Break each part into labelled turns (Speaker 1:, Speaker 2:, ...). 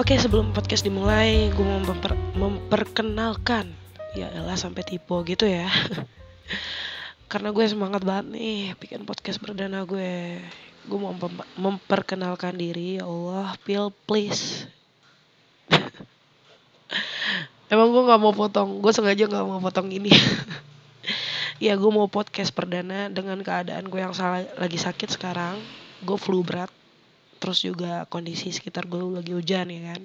Speaker 1: Oke sebelum podcast dimulai gue mau memper memperkenalkan. Ya elah sampai tipe gitu ya. Karena gue semangat banget nih bikin podcast perdana gue Gue mau mem memperkenalkan diri ya Allah Pil please. Emang gue gak mau potong Gue sengaja gak mau potong ini. Ya gue mau podcast perdana dengan keadaan gue yang salah, lagi sakit sekarang. Gue flu berat terus juga kondisi sekitar gue lagi hujan ya kan?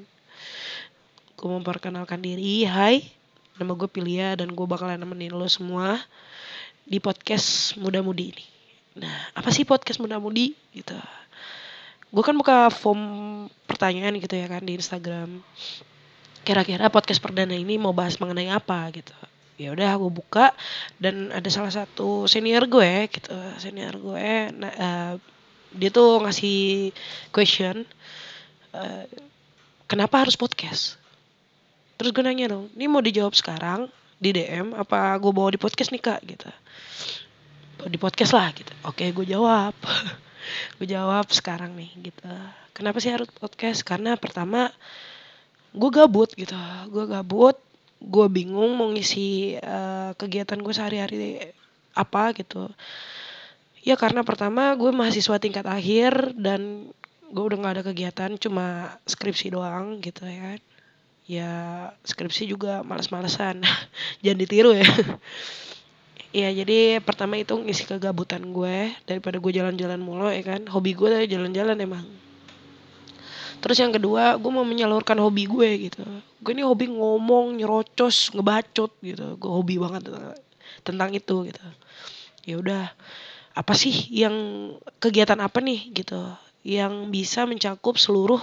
Speaker 1: Gue memperkenalkan diri hai nama gue Pilia dan gue bakalan nemenin lo semua di podcast muda mudi ini. Nah apa sih podcast muda mudi gitu. Gue kan buka form pertanyaan gitu ya kan di Instagram. Kira-kira podcast perdana ini mau bahas mengenai apa gitu. Ya udah gue buka dan ada salah satu senior gue gitu senior gue nah, uh, dia tuh ngasih question uh, kenapa harus podcast? Terus gue nanya dong ini mau dijawab sekarang di DM apa gue bawa di podcast nih kak? Gitu. Di podcast lah gitu. Oke gue jawab. Gue jawab sekarang nih gitu. Kenapa sih harus podcast? Karena pertama gue gabut gitu. Gue gabut gue bingung mau ngisi uh, kegiatan gue sehari-hari apa gitu Ya karena pertama gue mahasiswa tingkat akhir dan gue udah gak ada kegiatan cuma skripsi doang gitu ya kan. Ya skripsi juga males-malesan. Jangan ditiru ya. Ya jadi pertama itu ngisi kegabutan gue daripada gue jalan-jalan mulu ya kan. Hobi gue dari jalan-jalan emang. Terus yang kedua gue mau menyalurkan hobi gue gitu. Gue ini hobi ngomong, nyerocos, ngebacot gitu. Gue hobi banget tentang itu gitu. Ya udah apa sih yang kegiatan apa nih gitu yang bisa mencakup seluruh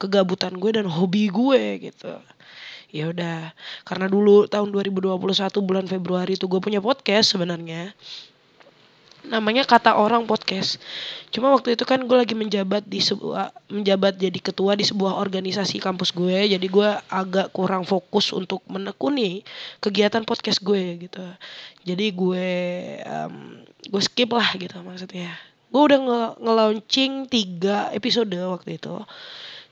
Speaker 1: kegabutan gue dan hobi gue gitu. Ya udah karena dulu tahun 2021 bulan Februari itu gue punya podcast sebenarnya namanya kata orang podcast. Cuma waktu itu kan gue lagi menjabat di sebuah menjabat jadi ketua di sebuah organisasi kampus gue jadi gue agak kurang fokus untuk menekuni kegiatan podcast gue gitu. Jadi gue um, gue skip lah gitu maksudnya. Gue udah nge, nge tiga episode waktu itu.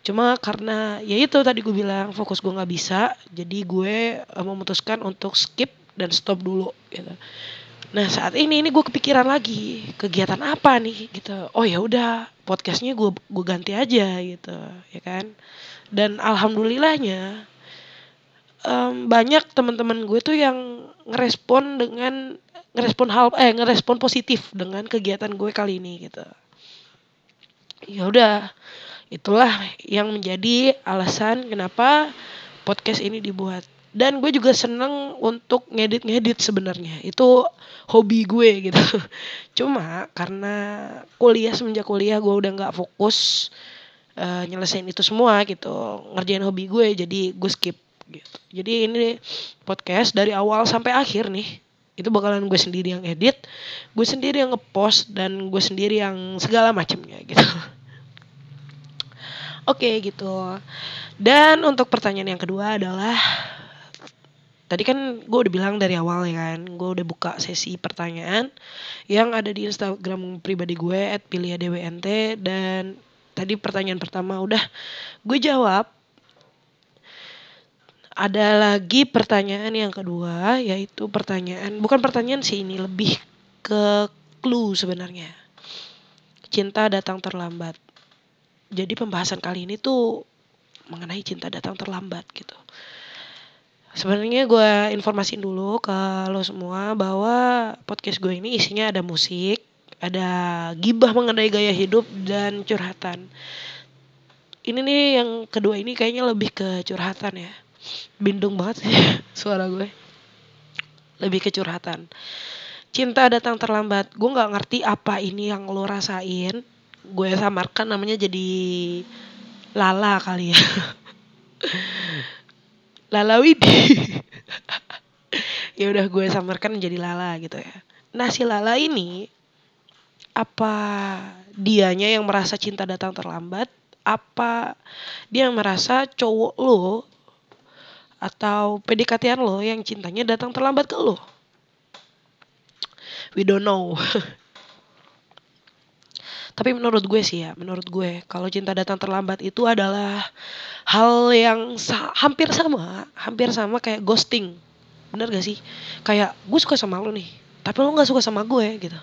Speaker 1: Cuma karena ya itu tadi gue bilang fokus gue nggak bisa jadi gue uh, memutuskan untuk skip dan stop dulu gitu Nah saat ini ini gue kepikiran lagi kegiatan apa nih gitu. Oh ya udah podcastnya gue gue ganti aja gitu ya kan. Dan alhamdulillahnya um, banyak teman-teman gue tuh yang ngerespon dengan ngerespon hal eh ngerespon positif dengan kegiatan gue kali ini gitu. Ya udah itulah yang menjadi alasan kenapa podcast ini dibuat dan gue juga seneng untuk ngedit ngedit sebenarnya. Itu hobi gue gitu. Cuma karena kuliah semenjak kuliah gue udah nggak fokus uh, nyelesain itu semua gitu. Ngerjain hobi gue jadi gue skip gitu. Jadi ini podcast dari awal sampai akhir nih itu bakalan gue sendiri yang edit gue sendiri yang ngepost dan gue sendiri yang segala macamnya gitu. Oke okay, gitu. Dan untuk pertanyaan yang kedua adalah tadi kan gue udah bilang dari awal ya kan gue udah buka sesi pertanyaan yang ada di Instagram pribadi gue @pilihdwnt dan tadi pertanyaan pertama udah gue jawab. Ada lagi pertanyaan yang kedua yaitu pertanyaan bukan pertanyaan sih ini lebih ke clue sebenarnya. Cinta datang terlambat. Jadi pembahasan kali ini tuh mengenai cinta datang terlambat gitu Sebenarnya gue informasiin dulu ke lo semua bahwa podcast gue ini isinya ada musik, ada gibah mengenai gaya hidup dan curhatan. Ini nih yang kedua ini kayaknya lebih ke curhatan ya. Bindung banget sih suara gue. Lebih ke curhatan. Cinta datang terlambat. Gue nggak ngerti apa ini yang lo rasain. Gue samarkan namanya jadi lala kali ya. Lala Widi. ya udah gue samarkan jadi Lala gitu ya. Nah si Lala ini apa dianya yang merasa cinta datang terlambat? Apa dia yang merasa cowok lo atau PDKT-an lo yang cintanya datang terlambat ke lo? We don't know. Tapi menurut gue sih ya, menurut gue kalau cinta datang terlambat itu adalah hal yang sa hampir sama, hampir sama kayak ghosting. Bener gak sih? Kayak gue suka sama lo nih, tapi lo gak suka sama gue gitu.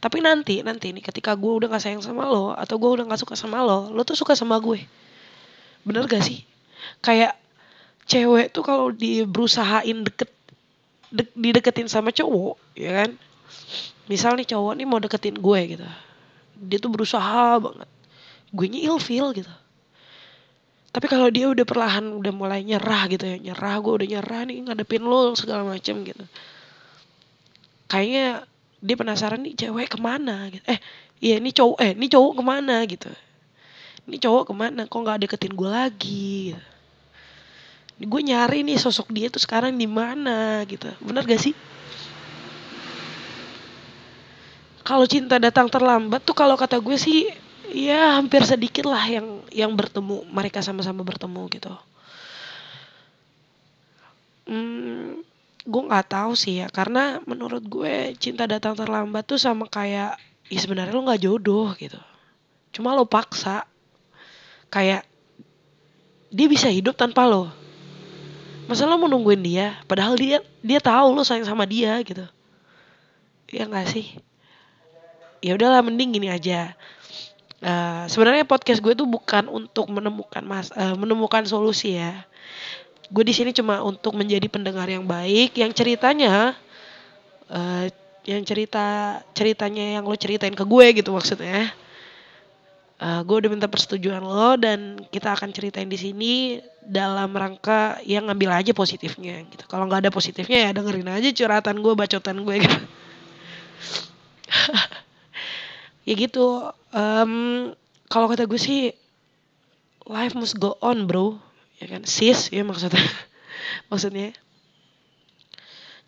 Speaker 1: Tapi nanti, nanti nih ketika gue udah gak sayang sama lo, atau gue udah gak suka sama lo, lo tuh suka sama gue. Bener gak sih? Kayak cewek tuh kalau di berusahain deket, de, dideketin sama cowok, ya kan? Misal nih cowok nih mau deketin gue gitu dia tuh berusaha banget. Gue nya ilfeel gitu. Tapi kalau dia udah perlahan udah mulai nyerah gitu ya nyerah gue udah nyerah nih ngadepin lo segala macem gitu. Kayaknya dia penasaran nih cewek ke mana gitu. Eh iya ini cowok eh ini cowok ke mana gitu. Ini cowok ke mana? Kok nggak deketin gue lagi gitu. gue nyari nih sosok dia tuh sekarang di mana gitu. Bener gak sih kalau cinta datang terlambat tuh kalau kata gue sih ya hampir sedikit lah yang yang bertemu mereka sama-sama bertemu gitu. Hmm, gue nggak tahu sih ya karena menurut gue cinta datang terlambat tuh sama kayak ya sebenarnya lo nggak jodoh gitu. Cuma lo paksa. Kayak dia bisa hidup tanpa lo. Masa lo mau nungguin dia? Padahal dia dia tahu lo sayang sama dia gitu. Ya nggak sih ya udahlah mending gini aja. Uh, sebenarnya podcast gue tuh bukan untuk menemukan mas uh, menemukan solusi ya. Gue di sini cuma untuk menjadi pendengar yang baik yang ceritanya uh, yang cerita ceritanya yang lo ceritain ke gue gitu maksudnya. Uh, gue udah minta persetujuan lo dan kita akan ceritain di sini dalam rangka yang ngambil aja positifnya gitu. Kalau nggak ada positifnya ya dengerin aja curhatan gue bacotan gue gitu ya gitu um, kalau kata gue sih life must go on bro. Ya kan? Sis ya maksudnya. Maksudnya.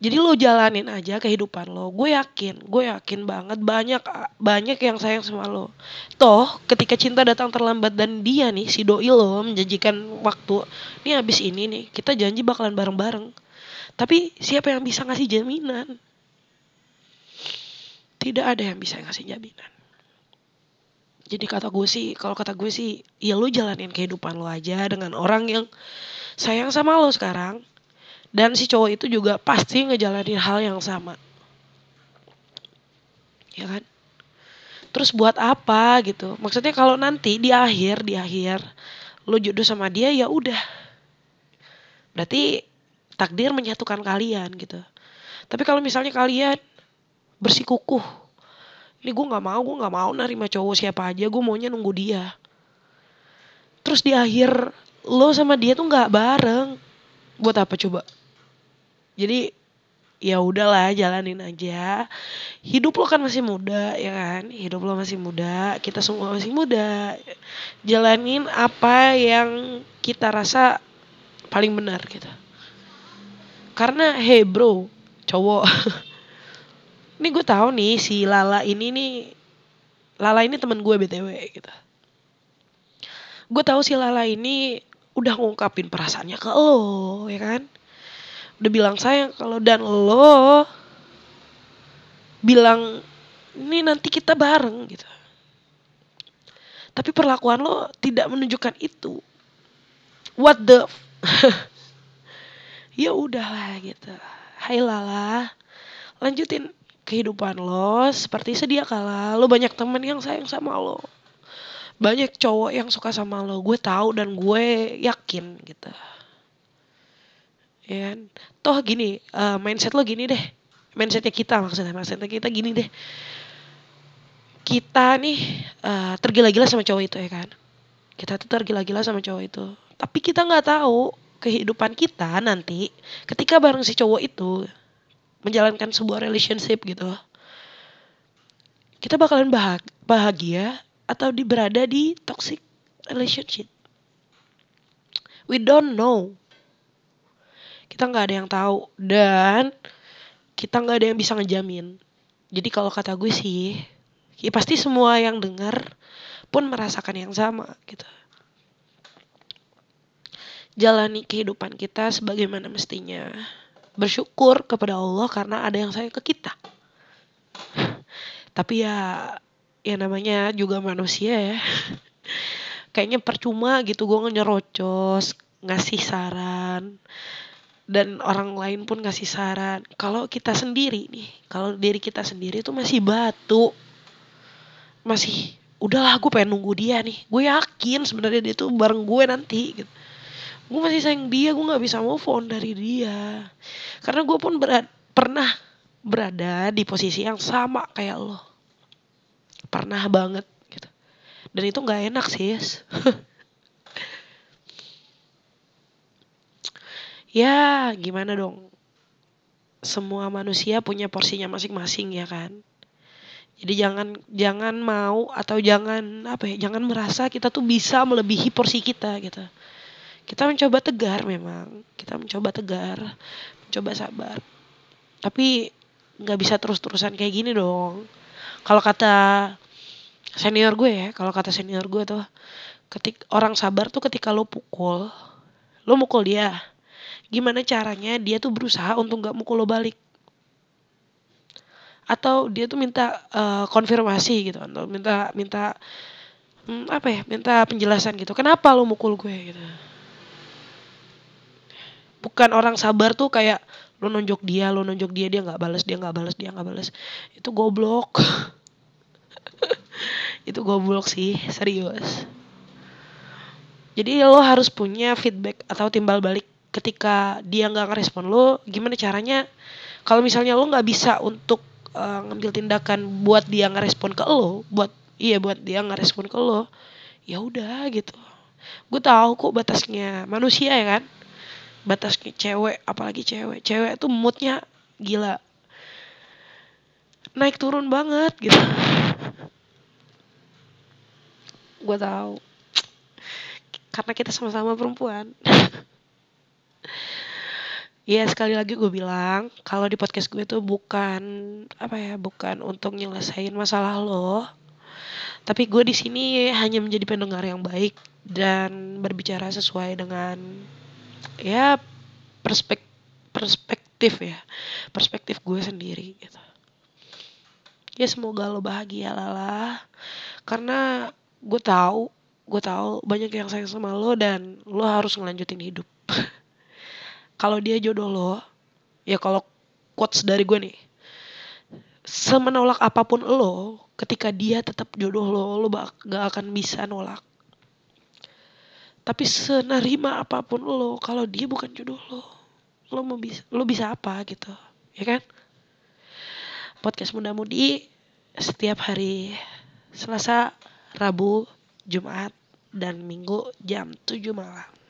Speaker 1: Jadi lo jalanin aja kehidupan lo. Gue yakin gue yakin banget banyak banyak yang sayang sama lo. Toh ketika cinta datang terlambat dan dia nih si doi lo menjanjikan waktu ini habis ini nih kita janji bakalan bareng-bareng. Tapi siapa yang bisa ngasih jaminan? Tidak ada yang bisa ngasih jaminan jadi kata gue sih kalau kata gue sih ya lu jalanin kehidupan lu aja dengan orang yang sayang sama lo sekarang. Dan si cowok itu juga pasti ngejalanin hal yang sama. Ya kan? Terus buat apa gitu? Maksudnya kalau nanti di akhir di akhir lo jodoh sama dia ya udah. Berarti takdir menyatukan kalian gitu. Tapi kalau misalnya kalian bersikukuh ini gue nggak mau gue nggak mau nerima cowok siapa aja gue maunya nunggu dia. Terus di akhir lo sama dia tuh nggak bareng. Buat apa coba? Jadi ya udahlah jalanin aja. Hidup lo kan masih muda ya kan? Hidup lo masih muda kita semua masih muda. Jalanin apa yang kita rasa paling benar gitu. Karena hey bro cowok ini gue tahu nih si Lala ini nih Lala ini temen gue btw gitu. Gue tahu si Lala ini udah ngungkapin perasaannya ke lo ya kan? Udah bilang sayang kalau dan lo bilang ini nanti kita bareng gitu. Tapi perlakuan lo tidak menunjukkan itu. What the ya udahlah gitu. Hai Lala lanjutin kehidupan lo seperti sedia kala lo banyak temen yang sayang sama lo. Banyak cowok yang suka sama lo gue tahu dan gue yakin gitu. Ya kan? toh gini uh, mindset lo gini deh. Mindsetnya kita maksudnya mindsetnya kita gini deh. Kita nih uh, tergila-gila sama cowok itu ya kan? Kita tuh tergila-gila sama cowok itu. Tapi kita nggak tahu kehidupan kita nanti ketika bareng si cowok itu menjalankan sebuah relationship gitu. Kita bakalan bahagia atau di berada di toxic relationship. We don't know. Kita nggak ada yang tahu dan kita nggak ada yang bisa ngejamin. Jadi kalau kata gue sih ya pasti semua yang dengar pun merasakan yang sama gitu. Jalani kehidupan kita sebagaimana mestinya bersyukur kepada Allah karena ada yang sayang ke kita. Tapi ya ya namanya juga manusia ya. Kayaknya percuma gitu gue nyerocos ngasih saran dan orang lain pun ngasih saran. Kalau kita sendiri nih kalau diri kita sendiri tuh masih batu. Masih udahlah gue pengen nunggu dia nih. Gue yakin sebenarnya dia tuh bareng gue nanti gitu gue masih sayang dia gue nggak bisa move on dari dia. Karena gue pun berat, pernah berada di posisi yang sama kayak lo. Pernah banget gitu. Dan itu nggak enak sih ya gimana dong? Semua manusia punya porsinya masing-masing ya kan? Jadi jangan jangan mau atau jangan apa ya jangan merasa kita tuh bisa melebihi porsi kita gitu kita mencoba tegar memang. Kita mencoba tegar mencoba sabar. Tapi nggak bisa terus-terusan kayak gini dong. Kalau kata senior gue ya kalau kata senior gue tuh ketik orang sabar tuh ketika lo pukul lo mukul dia. Gimana caranya dia tuh berusaha untuk nggak mukul lo balik? Atau dia tuh minta uh, konfirmasi gitu atau minta minta hmm, apa ya minta penjelasan gitu. Kenapa lo mukul gue gitu bukan orang sabar tuh kayak lo nonjok dia lo nonjok dia dia nggak balas dia nggak balas dia nggak balas itu goblok. Itu goblok sih serius. Jadi lo harus punya feedback atau timbal balik ketika dia nggak ngerespon lo gimana caranya? Kalau misalnya lo nggak bisa untuk uh, ngambil tindakan buat dia ngerespon ke lo buat iya buat dia ngerespon ke lo ya udah gitu. Gue tahu kok batasnya manusia ya kan batasnya cewek apalagi cewek. Cewek tuh moodnya gila. Naik turun banget gitu. Gue tahu. Karena kita sama-sama perempuan. Ya sekali lagi gue bilang kalau di podcast gue tuh bukan apa ya bukan untuk nyelesain masalah lo, tapi gue di sini hanya menjadi pendengar yang baik dan berbicara sesuai dengan ya perspek perspektif ya perspektif gue sendiri gitu. Ya semoga lo bahagia lah karena gue tahu gue tahu banyak yang sayang sama lo dan lo harus ngelanjutin hidup. kalau dia jodoh lo ya kalau quotes dari gue nih semenolak apa pun lo ketika dia tetap jodoh lo lo gak akan bisa nolak tapi senerima apa pun lo kalau dia bukan jodoh lo lo mau bisa lo bisa apa gitu ya kan? Podcast muda mudi setiap hari Selasa Rabu Jumat dan Minggu jam 7 malam